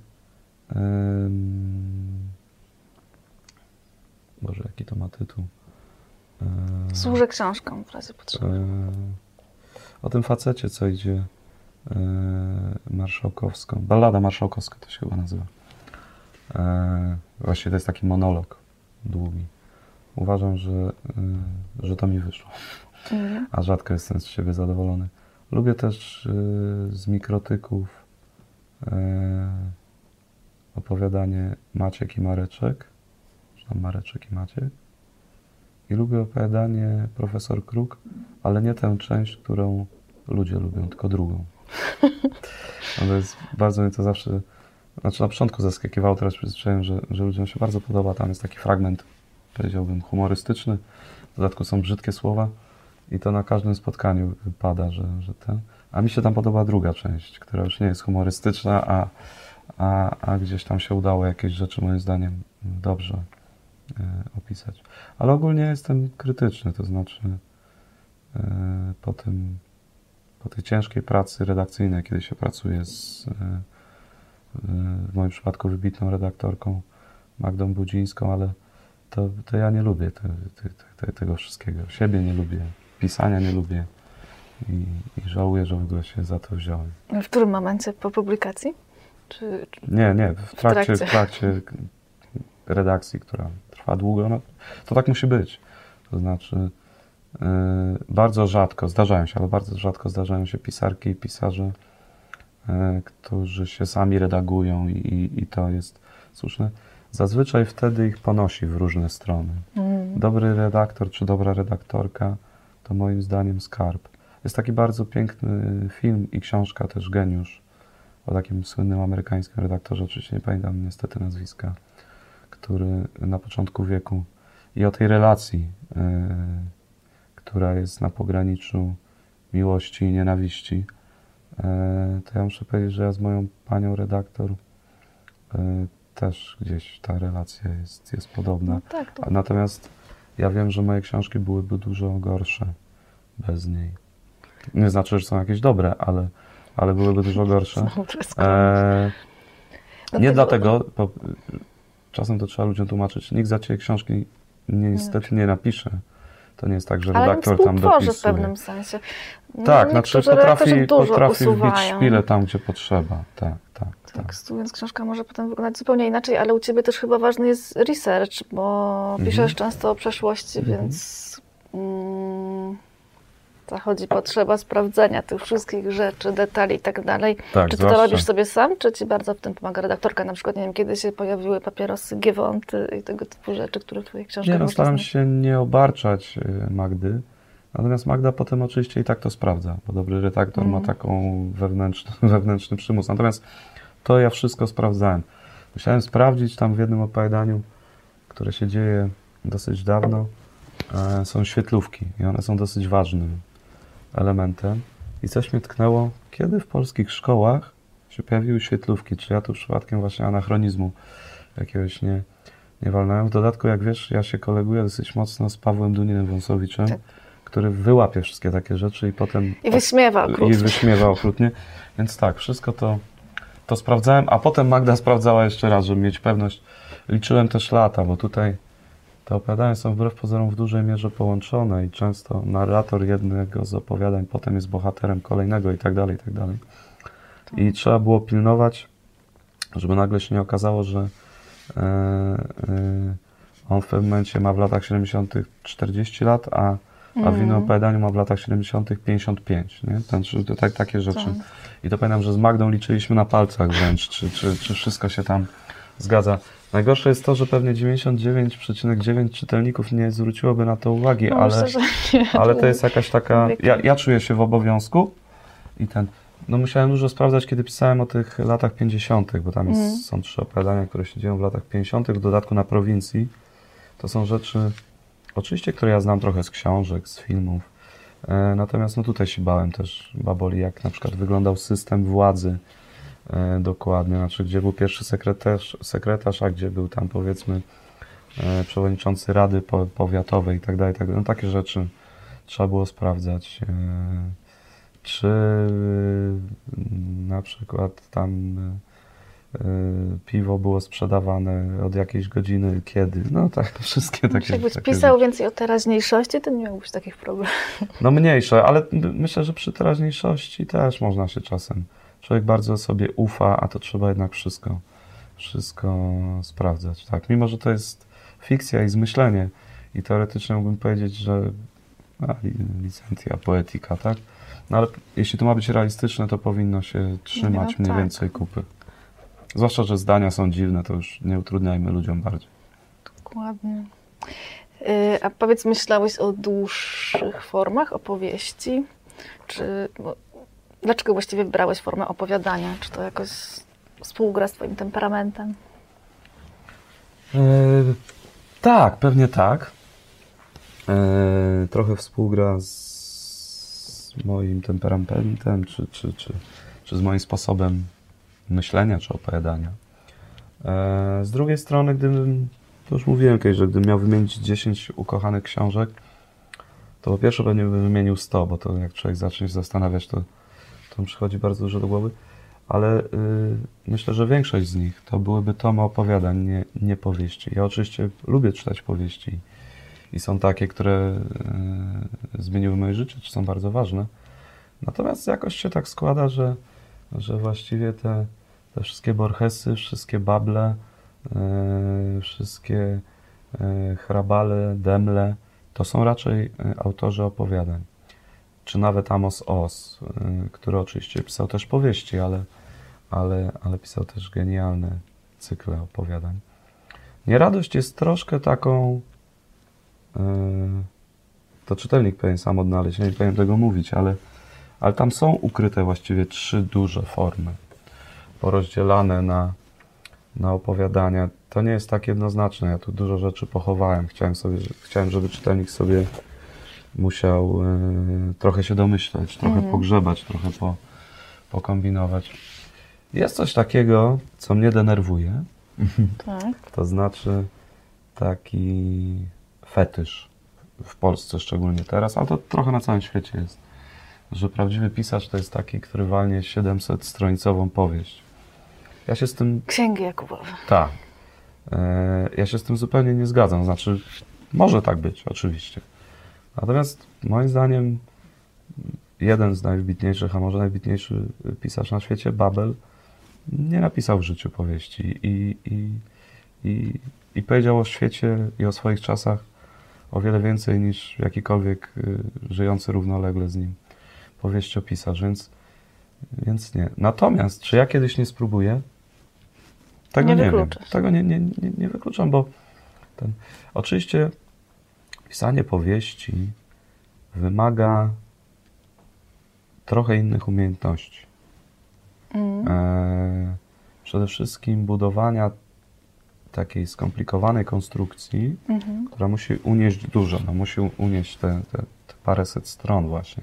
em, Boże, jaki to ma tytuł? E, Służę książką w razie potrzeby. e, O tym facecie, co idzie e, marszałkowską. Ballada marszałkowska to się chyba nazywa. E, Właściwie to jest taki monolog długi. Uważam, że, e, że to mi wyszło a rzadko jestem z siebie zadowolony. Lubię też y, z mikrotyków y, opowiadanie Maciek i Mareczek, czy tam Mareczek i Maciek. I lubię opowiadanie Profesor Kruk, ale nie tę część, którą ludzie lubią, tylko drugą. [laughs] To jest, bardzo mnie to zawsze, znaczy na początku zaskakiwało, teraz przyzwyczaiłem, że, że ludziom się bardzo podoba. Tam jest taki fragment, powiedziałbym, humorystyczny. W dodatku są brzydkie słowa. I to na każdym spotkaniu pada, że, że ten. A mi się tam podoba druga część, która już nie jest humorystyczna, a, a, a gdzieś tam się udało jakieś rzeczy moim zdaniem dobrze e, opisać. Ale ogólnie jestem krytyczny, to znaczy e, po tym, po tej ciężkiej pracy redakcyjnej, kiedy się pracuje z e, w moim przypadku wybitną redaktorką Magdą Budzińską, ale to, to ja nie lubię te, te, te, tego wszystkiego. Siebie nie lubię, pisania nie lubię i, i żałuję, że w ogóle się za to wziąłem. W którym momencie po publikacji? Czy. Nie, nie, w trakcie, trakcie. w trakcie redakcji, która trwa długo, no, to tak musi być. To znaczy, yy, bardzo rzadko, zdarzają się, ale bardzo rzadko zdarzają się pisarki i pisarze, yy, którzy się sami redagują i, i, i to jest słuszne. Zazwyczaj wtedy ich ponosi w różne strony. Mm. Dobry redaktor czy dobra redaktorka to moim zdaniem skarb. Jest taki bardzo piękny film i książka też Geniusz o takim słynnym amerykańskim redaktorze, oczywiście nie pamiętam niestety nazwiska, który na początku wieku i o tej relacji, yy, która jest na pograniczu miłości i nienawiści, yy, to ja muszę powiedzieć, że ja z moją panią redaktor yy, też gdzieś ta relacja jest, jest podobna. No tak, to Natomiast ja wiem, że moje książki byłyby dużo gorsze bez niej. Nie znaczy, że są jakieś dobre, ale, ale byłyby dużo gorsze. [laughs] E, No nie tego- dlatego, czasem to trzeba ludziom tłumaczyć, nikt za ciebie książki niestety nie napisze. To nie jest tak, że Ale redaktor tam współtworzy w dopisuje. pewnym sensie. No, Tak, znaczy potrafi, potrafi wbić szpilę tam, gdzie potrzeba. Tak, tak, tak. Tak, więc książka może potem wyglądać zupełnie inaczej, ale u Ciebie też chyba ważny jest research, bo Mhm. piszesz często o przeszłości, więc mm, zachodzi potrzeba sprawdzenia tych wszystkich rzeczy, detali i tak dalej. Tak, czy Ty to robisz sobie sam, czy Ci bardzo w tym pomaga redaktorka? Na przykład, nie wiem, kiedy się pojawiły papierosy Giewonty i tego typu rzeczy, które w Twoich książkach Nie, no, staram się nie obarczać y, Magdy. Natomiast Magda potem oczywiście i tak to sprawdza, bo dobry redaktor ma Mhm. taką wewnętrzny, [laughs] wewnętrzny przymus. Natomiast to ja wszystko sprawdzałem. Musiałem sprawdzić tam w jednym opowiadaniu, które się dzieje dosyć dawno, e, są świetlówki i one są dosyć ważnym elementem. I coś mnie tknęło, kiedy w polskich szkołach się pojawiły świetlówki, czy ja tu przypadkiem właśnie anachronizmu jakiegoś nie, nie walnąłem. W dodatku, jak wiesz, ja się koleguję dosyć mocno z Pawłem Duninem Wąsowiczem, Tak. który wyłapie wszystkie takie rzeczy i potem I wyśmiewa i okrutnie. wyśmiewa okrutnie. Więc tak, wszystko to, to sprawdzałem, a potem Magda sprawdzała jeszcze raz, żeby mieć pewność. Liczyłem też lata, bo tutaj te opowiadania są wbrew pozorom w dużej mierze połączone i często narrator jednego z opowiadań potem jest bohaterem kolejnego i tak dalej, i tak dalej. I trzeba było pilnować, żeby nagle się nie okazało, że e, e, on w pewnym momencie ma w latach 70. 40 lat, a, a w innym opowiadaniu ma w latach 70. 55. Nie? Ten, to, tak, takie rzeczy. Tak. I to pamiętam, że z Magdą liczyliśmy na palcach wręcz, czy, czy, czy wszystko się tam zgadza. Najgorsze jest to, że pewnie 99,9 czytelników nie zwróciłoby na to uwagi, No, ale, myślę, ale to jest jakaś taka. Ja, ja czuję się w obowiązku i ten. No musiałem dużo sprawdzać, kiedy pisałem o tych latach 50., bo tam jest, Mhm. są trzy opowiadania, które się dzieją w latach 50., w dodatku na prowincji. To są rzeczy, oczywiście, które ja znam trochę z książek, z filmów. E, natomiast no tutaj się bałem też baboli, jak na przykład wyglądał system władzy dokładnie, znaczy gdzie był pierwszy sekretarz, sekretarz a gdzie był tam powiedzmy e, przewodniczący Rady po, Powiatowej i tak dalej, tak dalej. No takie rzeczy trzeba było sprawdzać. E, czy e, na przykład tam e, e, piwo było sprzedawane od jakiejś godziny, kiedy. No tak, [laughs] wszystkie takie Jakbyś takie pisał rzeczy. więcej o teraźniejszości, to nie miałbyś takich problemów. No mniejsze, ale myślę, że przy teraźniejszości też można się czasem. Człowiek bardzo sobie ufa, a to trzeba jednak wszystko, wszystko sprawdzać. Tak, mimo że to jest fikcja i zmyślenie i teoretycznie mógłbym powiedzieć, że a, li- licentia, poetyka, tak? No ale jeśli to ma być realistyczne, to powinno się trzymać No mniej tak. więcej kupy. Zwłaszcza, że zdania są dziwne, to już nie utrudniajmy ludziom bardziej. Dokładnie. Y, A powiedz, myślałeś o dłuższych formach opowieści? Czy bo, dlaczego właściwie wybrałeś formę opowiadania? Czy to jakoś współgra z Twoim temperamentem? E, tak, pewnie tak. E, trochę współgra z moim temperamentem, czy, czy, czy, czy z moim sposobem myślenia, czy opowiadania. E, z drugiej strony, gdybym, to już mówiłem kiedyś, że gdybym miał wymienić 10 ukochanych książek, to po pierwsze pewnie bym wymienił 100, bo to jak człowiek zacznie się zastanawiać, to, to mu przychodzi bardzo dużo do głowy. Ale y, myślę, że większość z nich to byłyby tomy opowiadań, nie, nie powieści. Ja oczywiście lubię czytać powieści i są takie, które y, zmieniły moje życie, czy są bardzo ważne. Natomiast jakoś się tak składa, że, że właściwie te, te wszystkie Borgesy, wszystkie Bable, y, wszystkie y, Hrabale, Demle, to są raczej y, autorzy opowiadań. Czy nawet Amos Oz, y, który oczywiście pisał też powieści, ale, ale, ale pisał też genialne cykle opowiadań. Nieradość jest troszkę taką. y, To czytelnik powinien sam odnaleźć, ja nie powinien tego mówić, ale, ale tam są ukryte właściwie trzy duże formy, porozdzielane na, na opowiadania. To nie jest tak jednoznaczne. Ja tu dużo rzeczy pochowałem. Chciałem, sobie, chciałem żeby czytelnik sobie musiał e, trochę się domyśleć, trochę Mhm. pogrzebać, trochę po, pokombinować. Jest coś takiego, co mnie denerwuje, [laughs] Tak. to znaczy taki fetysz, w Polsce szczególnie teraz, ale to trochę na całym świecie jest, że prawdziwy pisarz to jest taki, który walnie 700-stronicową powieść. Ja się z tym Księgi Jakubowe. tak. E, Ja się z tym zupełnie nie zgadzam. Znaczy, może tak być, oczywiście. Natomiast moim zdaniem jeden z najwybitniejszych, a może najwybitniejszy pisarz na świecie, Babel, nie napisał w życiu powieści i, i, i, i powiedział o świecie i o swoich czasach o wiele więcej niż jakikolwiek y, żyjący równolegle z nim powieściopisarz, więc, więc nie. Natomiast, czy ja kiedyś nie spróbuję? Tego Nie nie, wiem. Tego nie, nie, nie, nie wykluczam, bo ten, oczywiście pisanie powieści wymaga trochę innych umiejętności. Mm. E, przede wszystkim budowania takiej skomplikowanej konstrukcji, Mhm. która musi unieść dużo, no, musi unieść te, te, te paręset stron właśnie.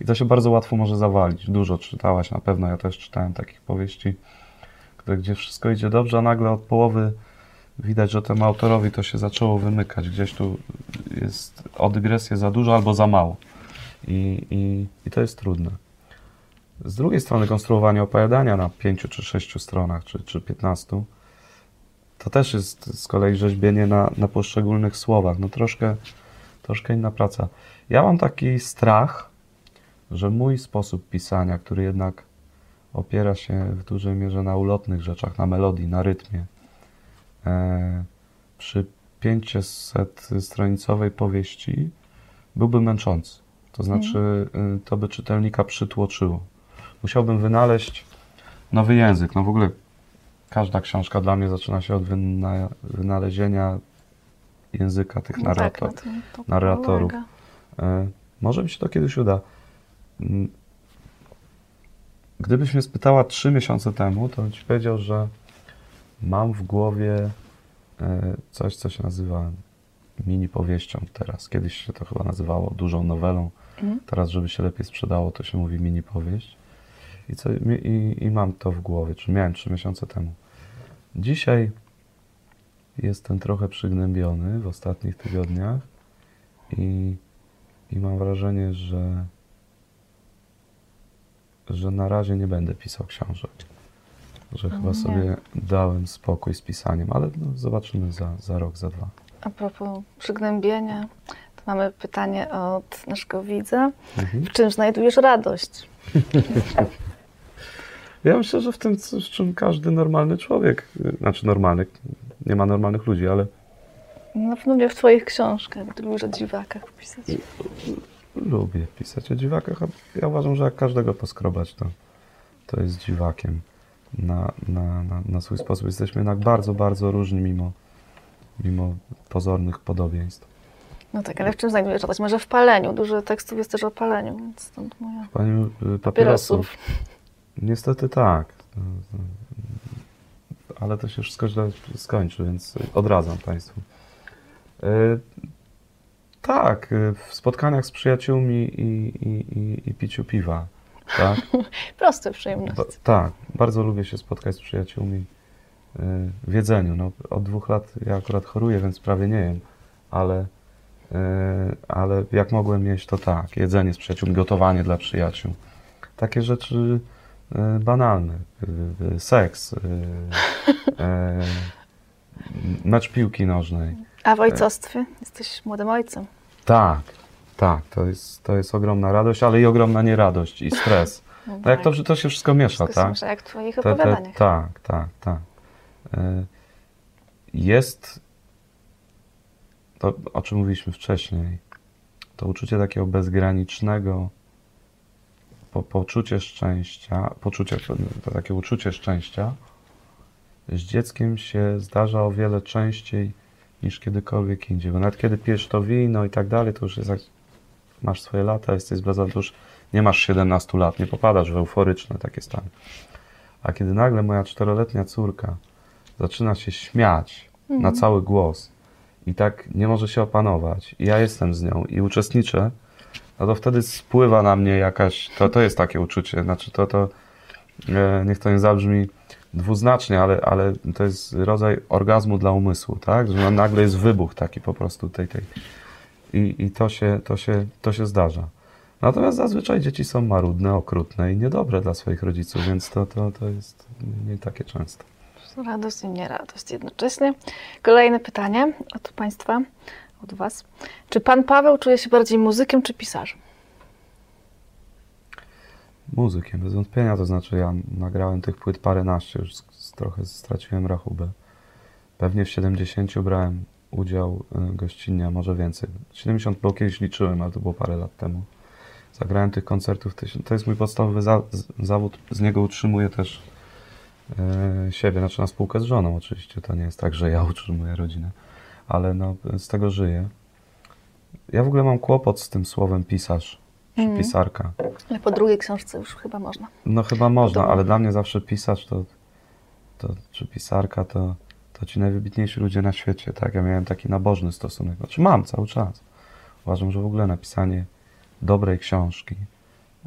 I to się bardzo łatwo może zawalić. Dużo czytałaś na pewno, ja też czytałem takich powieści, które, gdzie wszystko idzie dobrze, a nagle od połowy widać, że temu autorowi to się zaczęło wymykać. Gdzieś tu jest o dygresję za dużo albo za mało. I, i, i to jest trudne. Z drugiej strony konstruowanie opowiadania na pięciu czy sześciu stronach, czy, czy piętnastu, to też jest z kolei rzeźbienie na, na poszczególnych słowach. No troszkę, troszkę inna praca. Ja mam taki strach, że mój sposób pisania, który jednak opiera się w dużej mierze na ulotnych rzeczach, na melodii, na rytmie, przy 500-stronicowej powieści byłby męczący. To znaczy, y, to by czytelnika przytłoczyło. Musiałbym wynaleźć nowy język. No w ogóle każda książka dla mnie zaczyna się od wyna wynalezienia języka tych No tak, narrator na tym to narratorów. E, Może mi się to kiedyś uda. Mm. Gdybyś mnie spytała trzy miesiące temu, to bym ci powiedział, że mam w głowie e, coś, co się nazywa mini powieścią teraz. Kiedyś się to chyba nazywało dużą nowelą. Mhm. Teraz, żeby się lepiej sprzedało, to się mówi mini powieść. I, co, i, I mam to w głowie, czy miałem trzy miesiące temu. Dzisiaj jestem trochę przygnębiony w ostatnich tygodniach i, i mam wrażenie, że, że na razie nie będę pisał książek. Że chyba Nie. sobie dałem spokój z pisaniem, ale no, zobaczymy za, za rok, za dwa. A propos przygnębienia, to mamy pytanie od naszego widza. Mhm. W czym znajdujesz radość? [laughs] Ja myślę, że w tym, w czym każdy normalny człowiek, znaczy normalny, nie ma normalnych ludzi, ale Na pewno nie w twoich książkach, ty lubisz o dziwakach pisać. lubię pisać o dziwakach, a ja uważam, że jak każdego poskrobać, to, to jest dziwakiem na, na, na, na swój sposób. Jesteśmy jednak bardzo, bardzo różni mimo, mimo pozornych podobieństw. No tak, ale w czym znajdujesz radość? Może w paleniu. Dużo tekstów jest też o paleniu, więc stąd moja... Pani y, papierosów. Papierosów. Niestety tak. Ale to się wszystko źle skończy, więc odradzam Państwu. E, Tak, e, w spotkaniach z przyjaciółmi i, i, i, i piciu piwa. Tak? [laughs] Proste przyjemności. Ba- tak, bardzo lubię się spotkać z przyjaciółmi e, w jedzeniu. No, od dwóch lat ja akurat choruję, więc prawie nie jem, ale, e, ale jak mogłem jeść, to tak. Jedzenie z przyjaciółmi, gotowanie dla przyjaciół. Takie rzeczy e, banalne. Seks, [laughs] mecz piłki nożnej. A w ojcostwie? Jesteś młodym ojcem. Tak, tak, to jest, to jest ogromna radość, ale i ogromna nieradość i stres. No No jak to, to się wszystko miesza, Wszystko tak? słyszę, jak w twoich Te- te- tak, tak, tak. E, Jest to, o czym mówiliśmy wcześniej, to uczucie takiego bezgranicznego, po, poczucie szczęścia, poczucie, to takie uczucie szczęścia z dzieckiem się zdarza o wiele częściej niż kiedykolwiek indziej. Bo nawet kiedy pijesz to wino i tak dalej, to już jest jak masz swoje lata, jesteś już nie masz 17 lat, nie popadasz w euforyczne takie stany. A kiedy nagle moja czteroletnia córka zaczyna się śmiać na cały głos i tak nie może się opanować, i ja jestem z nią i uczestniczę, no to wtedy spływa na mnie jakaś, to, to jest takie uczucie, znaczy to, to e, niech to nie zabrzmi dwuznacznie, ale, ale to jest rodzaj orgazmu dla umysłu, tak? Że nagle jest wybuch taki po prostu tej, tej. I, i to, się, to, się, to się zdarza. Natomiast zazwyczaj dzieci są marudne, okrutne i niedobre dla swoich rodziców, więc to, to, to jest nie takie częste. Radość i nieradość jednocześnie. Kolejne pytanie od Państwa, od Was. Czy Pan Paweł czuje się bardziej muzykiem czy pisarzem? Muzykiem, bez wątpienia, to znaczy ja nagrałem tych płyt paręnaście, już trochę straciłem rachubę. Pewnie w 70 brałem udział y, gościnnie, a może więcej. 70 bo kiedyś liczyłem, ale to było parę lat temu. Zagrałem tych koncertów, to jest mój podstawowy za, zawód, z niego utrzymuję też y, siebie, znaczy na spółkę z żoną oczywiście, to nie jest tak, że ja [laughs] utrzymuję rodzinę, ale no, z tego żyję. Ja w ogóle mam kłopot z tym słowem pisarz, czy Mhm. pisarka. Ale po drugiej książce już chyba można. No chyba można, Wiadomo. ale dla mnie zawsze pisarz to, to czy pisarka to, to ci najwybitniejsi ludzie na świecie, tak? Ja miałem taki nabożny stosunek, znaczy mam cały czas. Uważam, że w ogóle napisanie dobrej książki,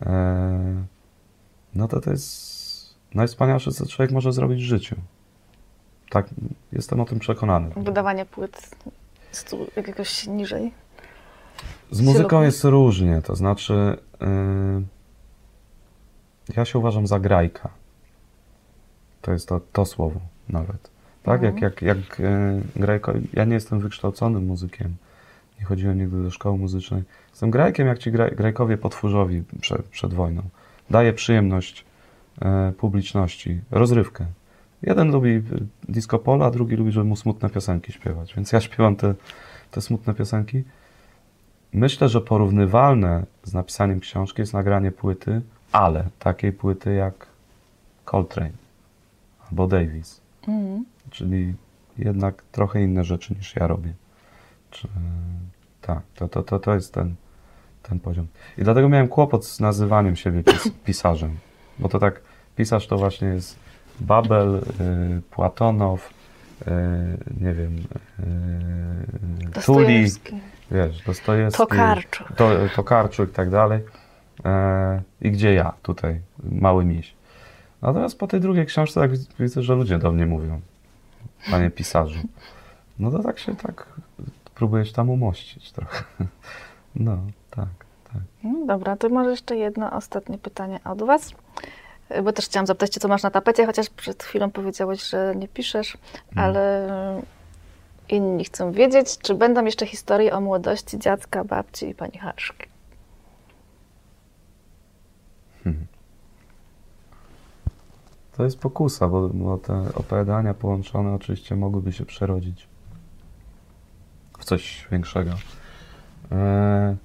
e, no to to jest najwspanialsze, co człowiek może zrobić w życiu. Tak, jestem o tym przekonany. Wydawanie płyt jakiegoś niżej. Z muzyką jest różnie, to znaczy yy, ja się uważam za grajka. To jest to, to słowo nawet. Tak, jak, jak, jak e, grajko, ja nie jestem wykształconym muzykiem, nie chodziłem nigdy do szkoły muzycznej. Jestem grajkiem, jak ci graj, grajkowie potwórzowi przed, przed wojną. Daje przyjemność e, publiczności, rozrywkę. Jeden lubi disco polo, a drugi lubi, żeby mu smutne piosenki śpiewać. Więc ja śpiewam te, te smutne piosenki. Myślę, że porównywalne z napisaniem książki jest nagranie płyty, ale takiej płyty jak Coltrane albo Davis. Mhm. Czyli jednak trochę inne rzeczy niż ja robię. Czy, tak, to, to, to, to jest ten, ten poziom. I dlatego miałem kłopot z nazywaniem siebie pis, pisarzem. Bo to tak, pisarz to właśnie jest Babel, y, Płatonow, y, nie wiem, y, Tuli, wiesz, Dostojewski, Tokarczuk. to, Tokarczuk i tak dalej. E, I gdzie ja tutaj, mały miś. Natomiast po tej drugiej książce tak widzę, że ludzie do mnie mówią, panie pisarzu. No to tak się tak próbujesz tam umościć trochę. No, tak, tak. No dobra, to może jeszcze jedno ostatnie pytanie od Was. Bo też chciałam zapytać Cię, co masz na tapecie, chociaż przed chwilą powiedziałeś, że nie piszesz, ale inni chcą wiedzieć, czy będą jeszcze historie o młodości dziadka, babci i pani Haszki. To jest pokusa, bo, bo te opowiadania połączone oczywiście mogłyby się przerodzić w coś większego. E,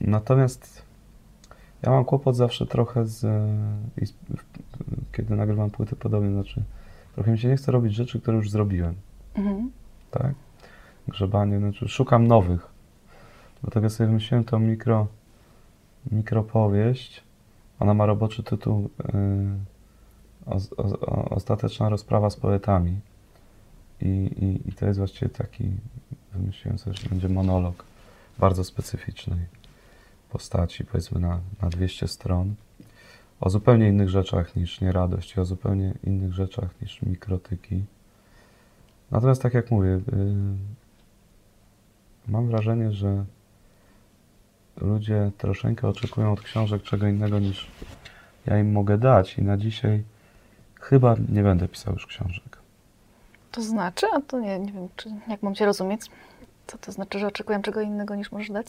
natomiast ja mam kłopot zawsze trochę z, z kiedy nagrywam płyty podobnie, znaczy trochę mi się nie chce robić rzeczy, które już zrobiłem, Mhm. tak? Grzebanie, znaczy szukam nowych. Dlatego sobie wymyśliłem tą mikro, mikropowieść. Ona ma roboczy tytuł yy, o, o, o, Ostateczna rozprawa z poetami. I, i, I to jest właściwie taki, wymyśliłem sobie, że będzie monolog bardzo specyficznej postaci, powiedzmy na, na 200 stron, o zupełnie innych rzeczach niż nieradość i o zupełnie innych rzeczach niż mikrotyki. Natomiast tak jak mówię, yy, mam wrażenie, że ludzie troszeczkę oczekują od książek czego innego niż ja im mogę dać i na dzisiaj chyba nie będę pisał już książek. To znaczy, a to nie, nie wiem, czy, jak mam Cię rozumieć, co to znaczy, że oczekuję czego innego niż możesz dać?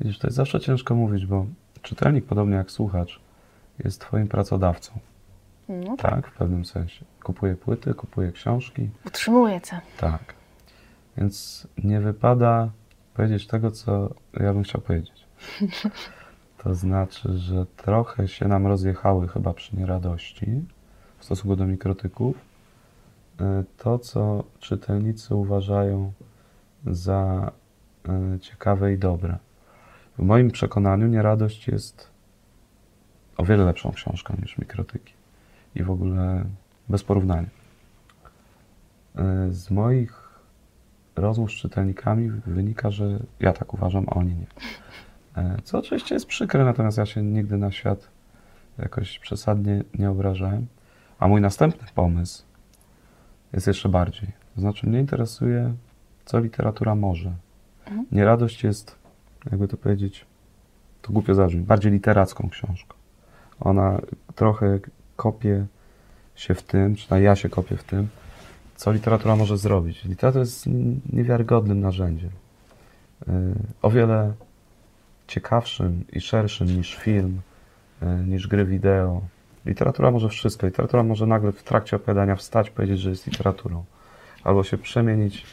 Widzisz, to jest zawsze ciężko mówić, bo czytelnik, podobnie jak słuchacz, jest twoim pracodawcą, No tak? W pewnym sensie. Kupuje płyty, kupuje książki, Utrzymuję Cię. tak. Więc nie wypada powiedzieć tego, co ja bym chciał powiedzieć. [laughs] To znaczy, że trochę się nam rozjechały chyba przy nieradości w stosunku do mikrotyków. y, To, co czytelnicy uważają za y, ciekawe i dobre. W moim przekonaniu nieradość jest o wiele lepszą książką niż mikrotyki. I w ogóle bez porównania. Y, Z moich rozmów z czytelnikami wynika, że ja tak uważam, a oni nie. E, Co oczywiście jest przykre, natomiast ja się nigdy na świat jakoś przesadnie nie obrażałem. A mój następny pomysł jest jeszcze bardziej. To znaczy, mnie interesuje, co literatura może. Mhm. Nieradość jest, jakby to powiedzieć, to głupio zabrzmi, bardziej literacką książką. Ona trochę kopie się w tym, przynajmniej ja się kopię w tym, co literatura może zrobić. Literatura jest niewiarygodnym narzędziem. Yy, O wiele ciekawszym i szerszym niż film, yy, niż gry wideo. Literatura może wszystko. Literatura może nagle w trakcie opowiadania wstać, powiedzieć, że jest literaturą. Albo się przemienić yy,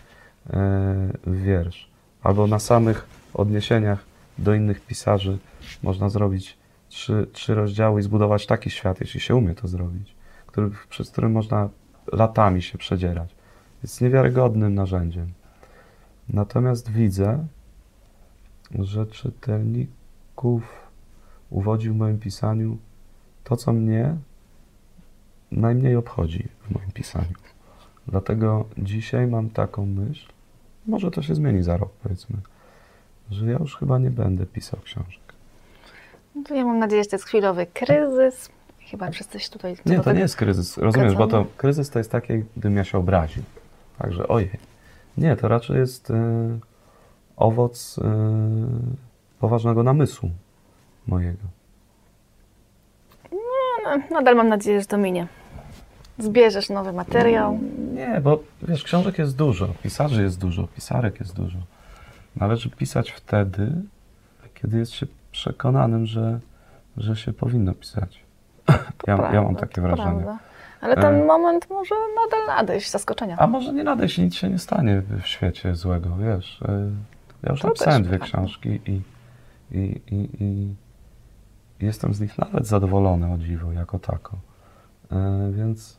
w wiersz. Albo na samych odniesieniach do innych pisarzy można zrobić trzy, trzy rozdziały i zbudować taki świat, jeśli się umie to zrobić, który, przez który można latami się przedzierać. Jest niewiarygodnym narzędziem. Natomiast widzę, że czytelników uwodzi w moim pisaniu to, co mnie najmniej obchodzi w moim pisaniu. Dlatego dzisiaj mam taką myśl, może to się zmieni za rok, powiedzmy, że ja już chyba nie będę pisał książek. No to ja mam nadzieję, że to jest chwilowy kryzys. Chyba wszyscy się tutaj... co Nie, to nie jest kryzys. Rozumiesz, bo to kryzys to jest takie, gdybym ja się obraził. Także ojej. Nie, to raczej jest y, owoc y, poważnego namysłu mojego. No, nadal mam nadzieję, że to minie. Zbierzesz nowy materiał. Nie, bo wiesz, książek jest dużo, pisarzy jest dużo, pisarek jest dużo. Należy pisać wtedy, kiedy jest się przekonanym, że, że się powinno pisać. Ja, ja mam Prawda, takie wrażenie. prawda. Ale ten E. moment może nadal nadejść, zaskoczenia. A może nie nadejść, nic się nie stanie w świecie złego, wiesz. y, Ja już To napisałem dwie prawda. książki i, i, i, i jestem z nich nawet zadowolony o dziwo, jako tako. Y, Więc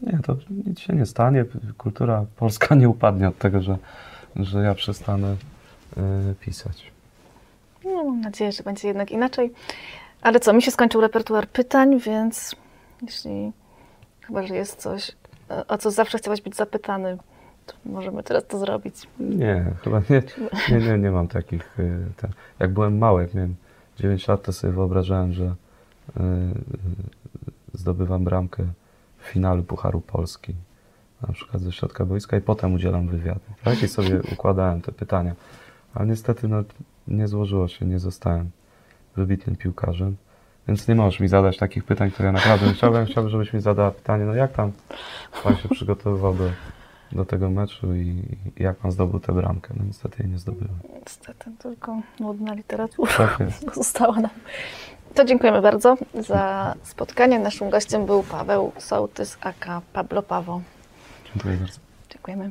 nie, to nic się nie stanie. Kultura polska [laughs] nie upadnie od tego, że, że ja przestanę y, pisać. No, mam nadzieję, że będzie jednak inaczej. Ale co, mi się skończył repertuar pytań, więc jeśli chyba, że jest coś, e, o co zawsze chciałaś być zapytany, to możemy teraz to zrobić. Nie, chyba nie, nie, nie, nie mam takich. Ten, jak byłem mały, jak miałem 9 lat, to sobie wyobrażałem, że y, zdobywam bramkę w finalu Pucharu Polski, na przykład ze środka boiska i potem udzielam wywiadu. Tak? I sobie układałem te pytania. Ale niestety no, nie złożyło się, nie zostałem wybitnym piłkarzem. Więc nie możesz mi zadać takich pytań, które ja naprawdę chciałbym. Chciałbym, żebyś mi zadała pytanie, no jak tam pan się przygotowywał do, do tego meczu i, jak pan zdobył tę bramkę. No niestety jej nie zdobyłem. Niestety, tylko nudna literatura Tak jest. pozostała nam. To dziękujemy bardzo za spotkanie. Naszym gościem był Paweł Sołtys, aka Pablo Pawo. Dziękuję bardzo. Dziękujemy.